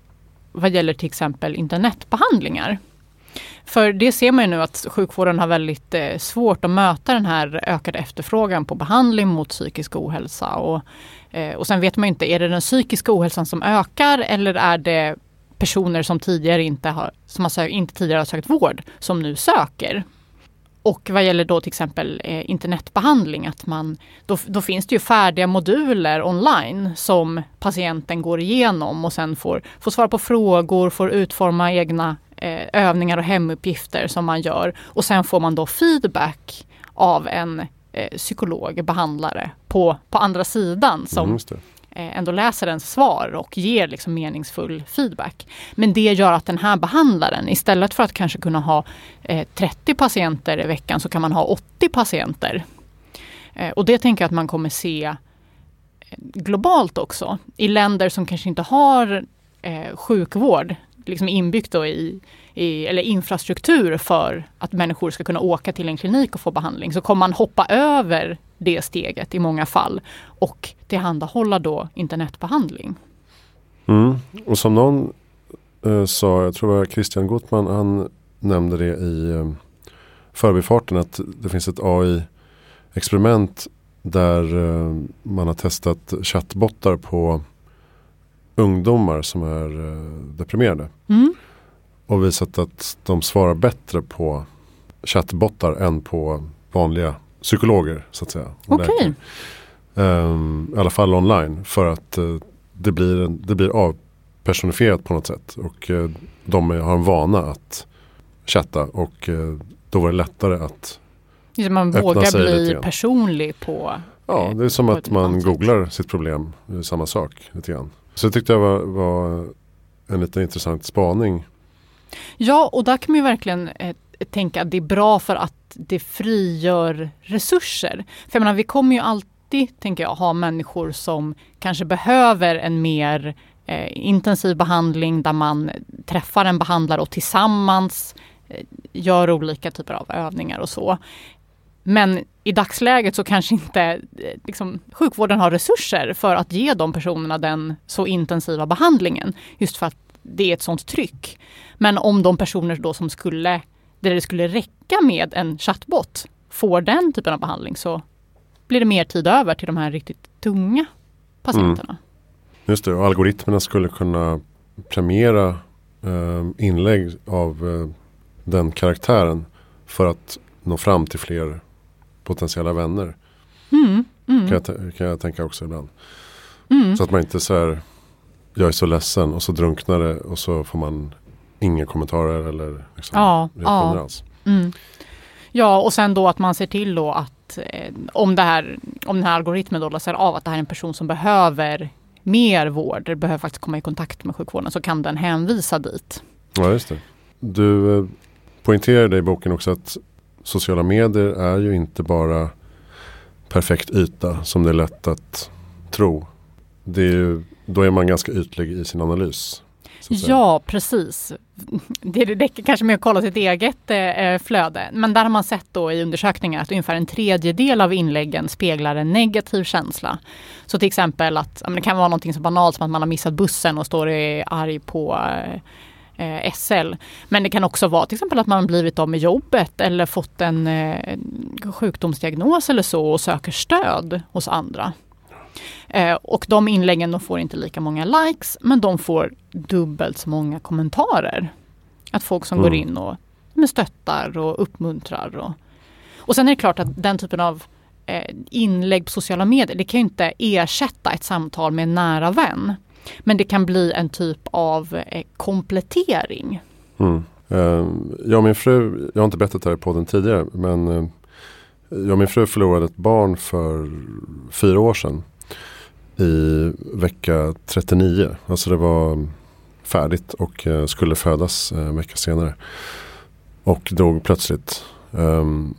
vad gäller till exempel internetbehandlingar. För det ser man ju nu att sjukvården har väldigt eh, svårt att möta den här ökade efterfrågan på behandling mot psykisk ohälsa. Och, eh, och sen vet man ju inte, är det den psykiska ohälsan som ökar eller är det personer som tidigare inte har, som har sökt, inte tidigare har sökt vård som nu söker? Och vad gäller då till exempel eh, internetbehandling, att man, då, då, finns det ju färdiga moduler online som patienten går igenom och sen får, får svara på frågor, får utforma egna eh, övningar och hemuppgifter som man gör. Och sen får man då feedback av en eh, psykolog, behandlare på, på andra sidan som mm, Eh, ändå läser ens svar och ger liksom meningsfull feedback. Men det gör att den här behandlaren istället för att kanske kunna ha eh, 30 patienter i veckan så kan man ha 80 patienter. Eh, och det tänker jag att man kommer se globalt också. I länder som kanske inte har sjukvård liksom inbyggt då i, i, eller infrastruktur för att människor ska kunna åka till en klinik och få behandling så kommer man hoppa över det steget i många fall och tillhandahålla då internetbehandling. Mm. Och som någon eh, sa, jag tror det var Christian Gottman, han nämnde det i eh, förbifarten att det finns ett AI-experiment där eh, man har testat chattbottar på ungdomar som är eh, deprimerade. Mm. Och visat att de svarar bättre på chattbottar än på vanliga psykologer så att säga. Okay. Um, I alla fall online för att uh, det, blir, det blir avpersonifierat på något sätt. Och uh, de har en vana att chatta och uh, då var det lättare att Man vågar bli personlig på Ja, det är som att man googlar sitt problem. Det är samma sak lite grann. Så det tyckte jag var, var en lite intressant spaning. Ja, och där kan man ju verkligen eh, tänka att det är bra för att det frigör resurser. För jag menar, vi kommer ju alltid, tänker jag, ha människor som kanske behöver en mer eh, intensiv behandling där man träffar en behandlare och tillsammans eh, gör olika typer av övningar och så. Men i dagsläget så kanske inte eh, liksom, sjukvården har resurser för att ge de personerna den så intensiva behandlingen. Just för att det är ett sånt tryck. Men om de personer då som skulle, där det skulle räcka med en chattbot, får den typen av behandling så blir det mer tid över till de här riktigt tunga patienterna. Mm. Just det, och algoritmerna skulle kunna premiera eh, inlägg av eh, den karaktären för att nå fram till fler potentiella vänner. Mm, mm, Kan, jag, kan jag tänka också ibland. mm. Så att man inte så här, jag är så ledsen och så drunknar det och så får man inga kommentarer eller liksom, Ja, reaktioner ja. alls. Mm. Ja, och sen då att man ser till då att eh, om, det här, om den här algoritmen då läser av att det här är en person som behöver mer vård, behöver faktiskt komma i kontakt med sjukvården, så kan den hänvisa dit. Ja, just det. Du eh, poängterade i boken också att sociala medier är ju inte bara perfekt yta som det är lätt att tro. Det är ju, då är man ganska ytlig i sin analys. Ja, precis. Det räcker kanske med att kolla sitt eget eh, eh, flöde. Men där har man sett då i undersökningar att ungefär en tredjedel av inläggen speglar en negativ känsla. Så till exempel att det kan vara någonting så banalt som att man har missat bussen och står arg på eh, eh, SL. Men det kan också vara till exempel att man blivit av med jobbet eller fått en eh, sjukdomsdiagnos eller så och söker stöd hos andra. Eh, och de inläggen de får inte lika många likes men de får dubbelt så många kommentarer. Att folk som Mm. går in och men, stöttar och uppmuntrar. Och, och sen är det klart att den typen av eh, inlägg på sociala medier det kan ju inte ersätta ett samtal med en nära vän. Men det kan bli en typ av eh, komplettering. Mm. Jag och min fru, jag har inte berättat det här i podden tidigare, men jag och min fru förlorade ett barn för fyra år sedan. I vecka 39. Alltså det var färdigt och eh, skulle födas eh, en vecka senare. Och dog plötsligt. Ehm,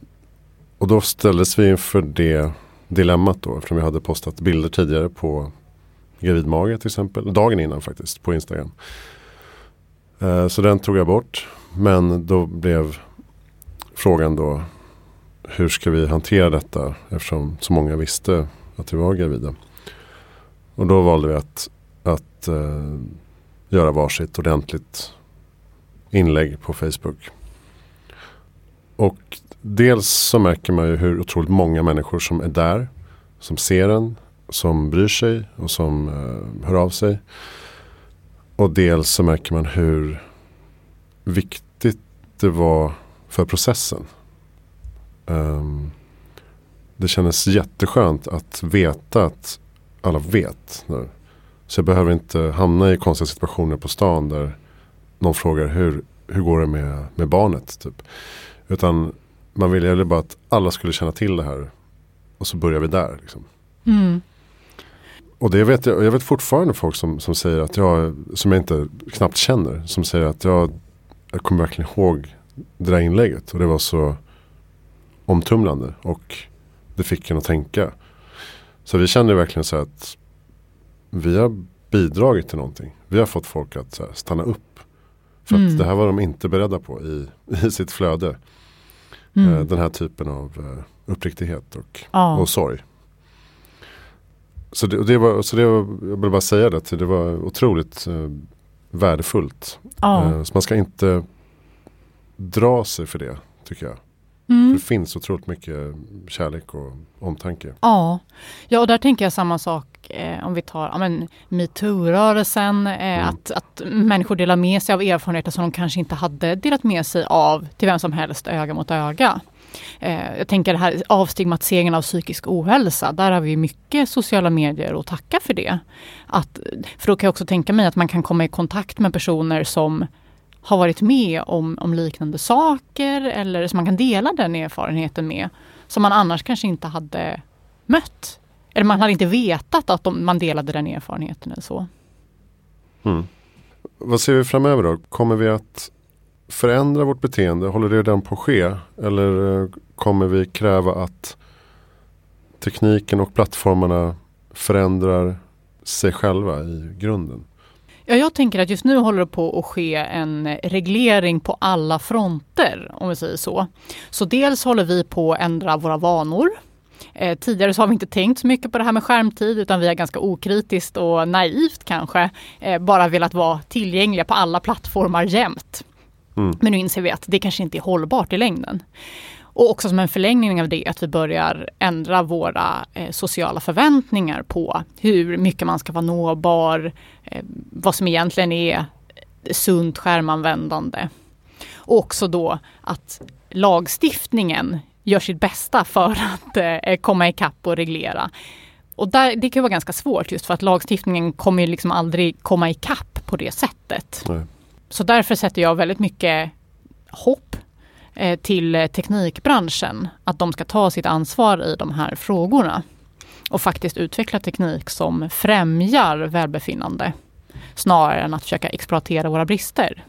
och då ställdes vi inför det dilemmat då. Eftersom vi hade postat bilder tidigare på gravidmage till exempel. Dagen innan faktiskt på Instagram. Eh, så den tog jag bort. Men då blev frågan då hur ska vi hantera detta eftersom så många visste att vi var gravida. Och då valde vi att, att eh, göra varsitt ordentligt inlägg på Facebook. Och dels så märker man ju hur otroligt många människor som är där. Som ser en, som bryr sig och som eh, hör av sig. Och dels så märker man hur viktigt det var för processen. Um, det kändes jätteskönt att veta att alla vet nu. Så jag behöver inte hamna i konstiga situationer på stan där någon frågar hur, hur går det med, med barnet. Typ. Utan man ville bara att alla skulle känna till det här. Och så börjar vi där. Liksom. Mm. Och det vet jag, jag vet fortfarande folk som, som säger att jag, som jag inte knappt känner, som säger att jag, jag kommer verkligen ihåg det där inlägget. Och det var så omtumlande och det fick en att tänka. Så vi kände verkligen så att vi har bidragit till någonting. Vi har fått folk att här, stanna upp. För Mm. att det här var de inte beredda på i, [LAUGHS] i sitt flöde. Mm. Eh, Den här typen av eh, uppriktighet och ja. och sorg. Så det, och det var, så det var, jag vill bara säga det, det var otroligt eh, värdefullt. ja. Eh, så man ska inte dra sig för det, tycker jag. Mm. Det finns otroligt mycket kärlek och omtanke. Ja. ja, och där tänker jag samma sak eh, om vi tar ja, men, metoo-rörelsen. Eh, Mm. att, att människor delar med sig av erfarenheter som de kanske inte hade delat med sig av till vem som helst öga mot öga. Eh, jag tänker det här avstigmatiseringen av psykisk ohälsa. Där har vi mycket sociala medier att tacka för det. Att, för då kan jag också tänka mig att man kan komma i kontakt med personer som har varit med om, om liknande saker eller som man kan dela den erfarenheten med. Som man annars kanske inte hade mött. Eller man hade inte vetat att de, man delade den erfarenheten eller så. Mm. Vad ser vi framöver då? Kommer vi att förändra vårt beteende? Håller det redan på att ske? Eller eh, kommer vi kräva att tekniken och plattformarna förändrar sig själva i grunden? Ja, jag tänker att just nu håller det på att ske en reglering på alla fronter, om vi säger så. Så dels håller vi på att ändra våra vanor. Eh, tidigare så har vi inte tänkt så mycket på det här med skärmtid utan vi har ganska okritiskt och naivt kanske eh, bara velat vara tillgängliga på alla plattformar jämt. Mm. Men nu inser vi att det kanske inte är hållbart i längden. Och också som en förlängning av det att vi börjar ändra våra eh, sociala förväntningar på hur mycket man ska vara nåbar, eh, vad som egentligen är sunt skärmanvändande. Och också då att lagstiftningen gör sitt bästa för [LAUGHS] att eh, komma ikapp och reglera. Och där, det kan vara ganska svårt just för att lagstiftningen kommer liksom aldrig komma ikapp på det sättet. Nej. Så därför sätter jag väldigt mycket hopp Eh, till teknikbranschen. Att de ska ta sitt ansvar i de här frågorna. Och faktiskt utveckla teknik som främjar välbefinnande. Snarare än att försöka exploatera våra brister.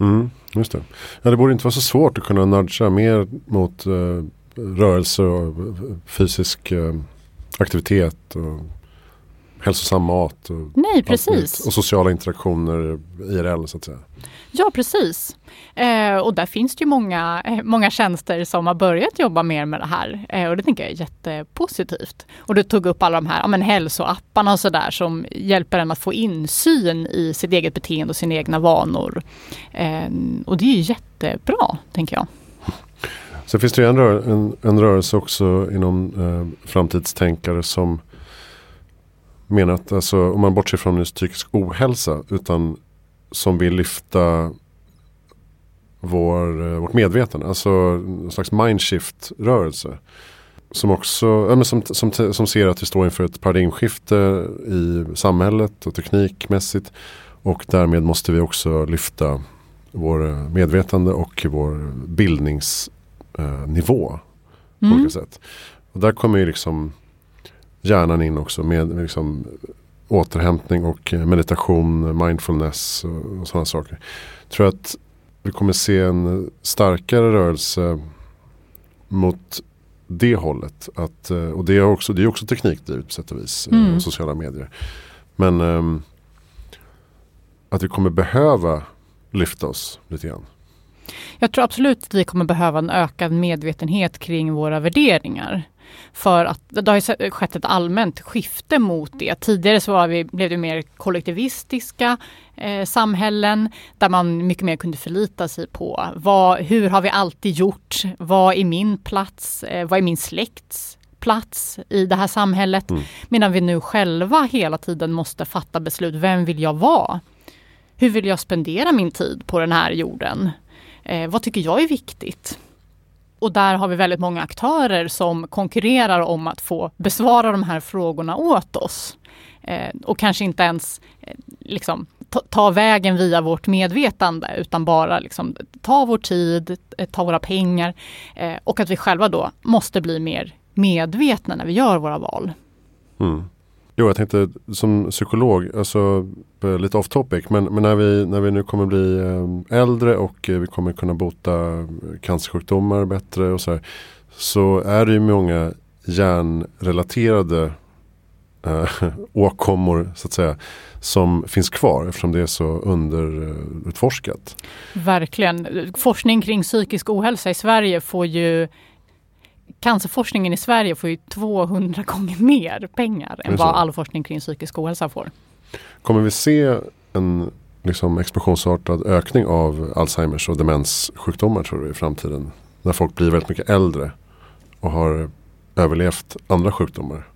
Mm, just det. Ja, det borde inte vara så svårt att kunna nudga mer mot eh, rörelse och eh, fysisk eh, aktivitet och hälsosam mat. Och Nej, precis. Och sociala interaktioner IRL så att säga. Ja, precis. Eh, och där finns det ju många, eh, många tjänster som har börjat jobba mer med det här. Eh, och det tänker jag är jättepositivt. Och du tog upp alla de här ja, men hälsoapparna och sådär som hjälper en att få insyn i sitt eget beteende och sina egna vanor. Eh, och det är ju jättebra, tänker jag. Sen finns det ju en, rör, en, en rörelse också inom eh, framtidstänkare som menar att alltså, om man bortser från just psykisk ohälsa utan som vill lyfta vår, eh, vårt medvetande. Alltså en slags mindshift-rörelse. Som också ja, men som, som, som ser att vi står inför ett paradigmskifte i samhället och teknikmässigt. Och därmed måste vi också lyfta vår eh, medvetande och vår bildningsnivå. På Mm. olika sätt. Och där kommer ju liksom hjärnan in också med liksom återhämtning och eh, meditation, mindfulness och, och sådana saker. Jag tror att vi kommer se en starkare rörelse mot det hållet. Att, eh, och det är också, det är också teknikdrivet på sätt och vis. eh, Mm. Sociala medier. Men ehm, att vi kommer behöva lyfta oss lite grann. Jag tror absolut att vi kommer behöva en ökad medvetenhet kring våra värderingar. För att det har skett ett allmänt skifte mot det. Tidigare så var vi, blev det mer kollektivistiska eh, samhällen där man mycket mer kunde förlita sig på vad, hur har vi alltid gjort? Vad är min plats? Eh, vad är min släkts plats i det här samhället? Mm. Medan vi nu själva hela tiden måste fatta beslut. Vem vill jag vara? Hur vill jag spendera min tid på den här jorden? Eh, vad tycker jag är viktigt? Och där har vi väldigt många aktörer som konkurrerar om att få besvara de här frågorna åt oss. Eh, och kanske inte ens eh, liksom, ta, ta vägen via vårt medvetande utan bara liksom, ta vår tid, eh, ta våra pengar eh, och att vi själva då måste bli mer medvetna när vi gör våra val. Mm. Jo, jag tänkte som psykolog, alltså lite off topic, men, men när, vi, när vi nu kommer bli eh, äldre och eh, vi kommer kunna bota cancersjukdomar bättre och så här, så är det ju många hjärnrelaterade äh, [LAUGHS] åkommor så att säga som finns kvar eftersom det är så underutforskat. Verkligen. Forskning kring psykisk ohälsa i Sverige får ju Cancerforskningen i Sverige får ju 200 gånger mer pengar än vad all forskning kring psykisk ohälsa får. Kommer vi se en liksom, explosionsartad ökning av Alzheimers och demenssjukdomar tror du i framtiden? När folk blir väldigt mycket äldre och har överlevt andra sjukdomar.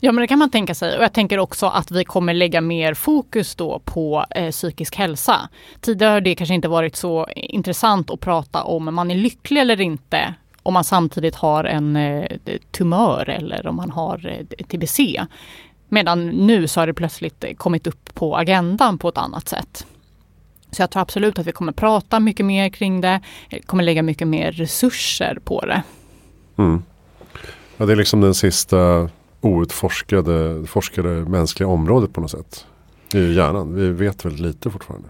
Ja men det kan man tänka sig och jag tänker också att vi kommer lägga mer fokus då på eh, psykisk hälsa. Tidigare har det kanske inte varit så intressant att prata om man är lycklig eller inte om man samtidigt har en eh, tumör eller om man har eh, TBC. Medan nu så har det plötsligt eh, kommit upp på agendan på ett annat sätt. Så jag tror absolut att vi kommer prata mycket mer kring det, kommer lägga mycket mer resurser på det. Mm. Ja, det är liksom den sista outforskade forskade mänskliga området på något sätt. Det är ju hjärnan. Vi vet väldigt lite fortfarande.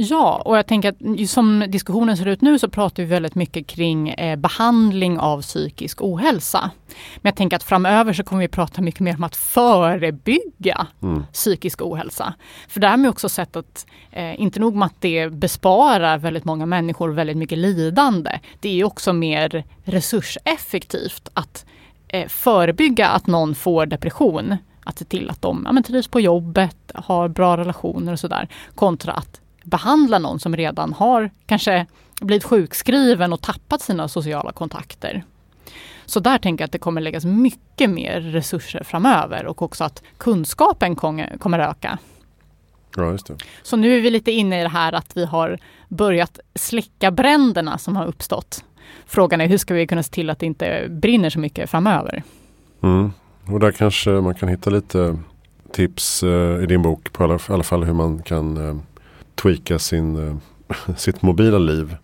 Ja, och jag tänker att som diskussionen ser ut nu så pratar vi väldigt mycket kring eh, behandling av psykisk ohälsa. Men jag tänker att framöver så kommer vi prata mycket mer om att förebygga Mm. psykisk ohälsa. För där har vi också sett att eh, inte nog med att det besparar väldigt många människor väldigt mycket lidande. Det är också mer resurseffektivt att eh, förebygga att någon får depression. Att se till att de ja, trivs på jobbet, har bra relationer och sådär. Kontra att behandla någon som redan har kanske blivit sjukskriven och tappat sina sociala kontakter. Så där tänker jag att det kommer läggas mycket mer resurser framöver och också att kunskapen kommer öka. Ja, just det. Så nu är vi lite inne i det här att vi har börjat släcka bränderna som har uppstått. frågan är hur ska vi kunna se till att det inte brinner så mycket framöver? Mm. Och där kanske man kan hitta lite tips eh, i din bok på alla, i alla fall hur man kan eh, tweaka sin, eh, [LAUGHS] sitt mobila liv.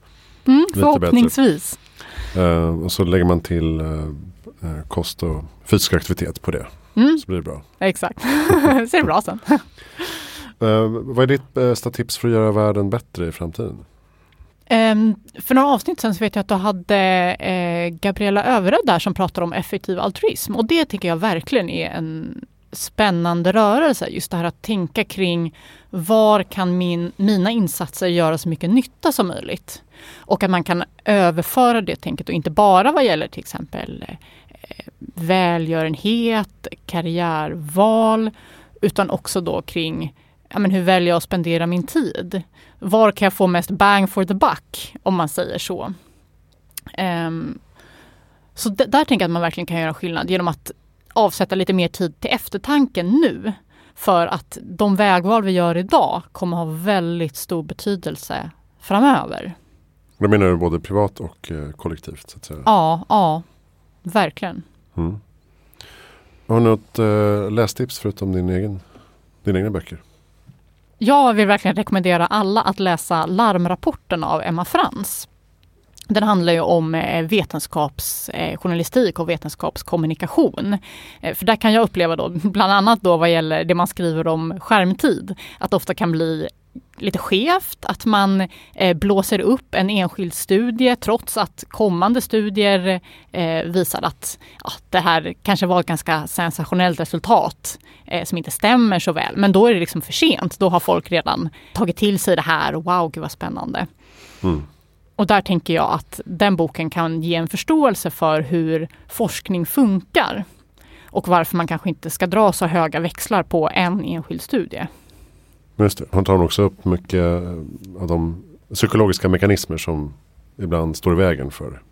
Mm, förhoppningsvis. Eh, och så lägger man till eh, kost och fysisk aktivitet på det. Mm. Så blir det bra. Exakt, [LAUGHS] ser det bra sen. [LAUGHS] Eh, vad är ditt bästa tips för att göra världen bättre i framtiden? Um, för några avsnitt sen så vet jag att du hade eh, Gabriella Överöd där som pratar om effektiv altruism och det tycker jag verkligen är en spännande rörelse. Just det här att tänka kring var kan min, mina insatser göra så mycket nytta som möjligt? Och att man kan överföra det tänket och inte bara vad gäller till exempel eh, välgörenhet, karriärval utan också då kring ja, men hur väljer jag att spendera min tid? Var kan jag få mest bang for the buck om man säger så? Um, så där tänker jag att man verkligen kan göra skillnad genom att avsätta lite mer tid till eftertanke nu. För att de vägval vi gör idag kommer ha väldigt stor betydelse framöver. Då menar du både privat och eh, kollektivt? Så att säga. Ja, ja, verkligen. Mm. Har du något eh, lästips förutom din egen, dina egna böcker? Jag vill verkligen rekommendera alla att läsa Larmrapporten av Emma Frans. Den handlar ju om eh, vetenskapsjournalistik eh, och vetenskapskommunikation. Eh, för där kan jag uppleva då, [LAUGHS] bland annat då vad gäller det man skriver om skärmtid, att det ofta kan bli lite skevt, att man blåser upp en enskild studie trots att kommande studier visar att ja, det här kanske var ett ganska sensationellt resultat som inte stämmer så väl. Men då är det liksom för sent. Då har folk redan tagit till sig det här. och Wow, gud vad spännande. Mm. Och där tänker jag att den boken kan ge en förståelse för hur forskning funkar och varför man kanske inte ska dra så höga växlar på en enskild studie. Just det. Hon tar också upp mycket av de psykologiska mekanismer som ibland står i vägen för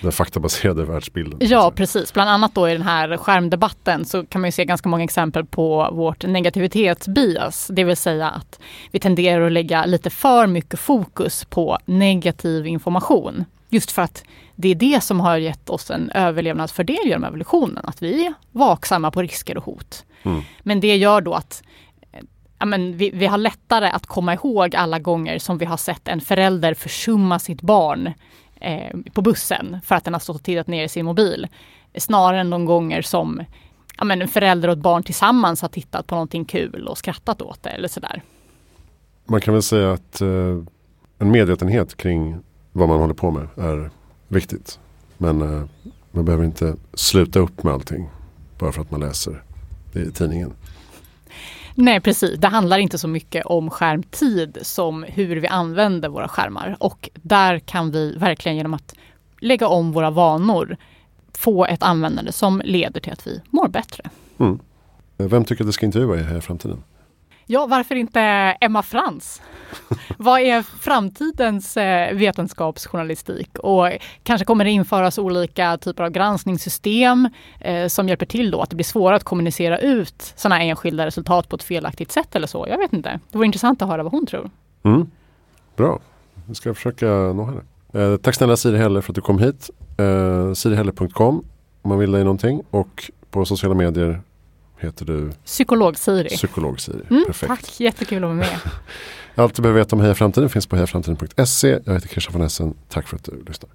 den faktabaserade världsbilden. Ja precis, bland annat då i den här skärmdebatten så kan man ju se ganska många exempel på vårt negativitetsbias. Det vill säga att vi tenderar att lägga lite för mycket fokus på negativ information. Just för att det är det som har gett oss en överlevnadsfördel genom evolutionen. Att vi är vaksamma på risker och hot. Mm. Men det gör då att ja, men vi, vi har lättare att komma ihåg alla gånger som vi har sett en förälder försumma sitt barn eh, på bussen för att den har stått och tittat ner i sin mobil. Snarare än de gånger som ja, men en förälder och ett barn tillsammans har tittat på någonting kul och skrattat åt det eller sådär. Man kan väl säga att eh, en medvetenhet kring vad man håller på med är viktigt. Men eh, man behöver inte sluta upp med allting bara för att man läser det i tidningen. Nej precis, det handlar inte så mycket om skärmtid som hur vi använder våra skärmar. Och där kan vi verkligen genom att lägga om våra vanor få ett användande som leder till att vi mår bättre. Mm. Vem tycker att du ska intervjua i framtiden? Ja, varför inte Emma Frans? [LAUGHS] Vad är framtidens eh, vetenskapsjournalistik? Och kanske kommer det införas olika typer av granskningssystem eh, som hjälper till då att det blir svårare att kommunicera ut sådana enskilda resultat på ett felaktigt sätt eller så. Jag vet inte. Det vore intressant att höra vad hon tror. Mm. Bra, vi ska försöka nå henne. Eh, tack snälla Siri Helle för att du kom hit. Eh, Sirihelle.com om man vill dig någonting och på sociala medier heter du? Psykolog-Siri. Psykolog-Siri, mm, perfekt. Tack, jättekul att vara med. [LAUGHS] Allt du behöver veta om Heja Framtiden finns på hejaframtiden.se. Jag heter Christian von Essen. Tack för att du lyssnar.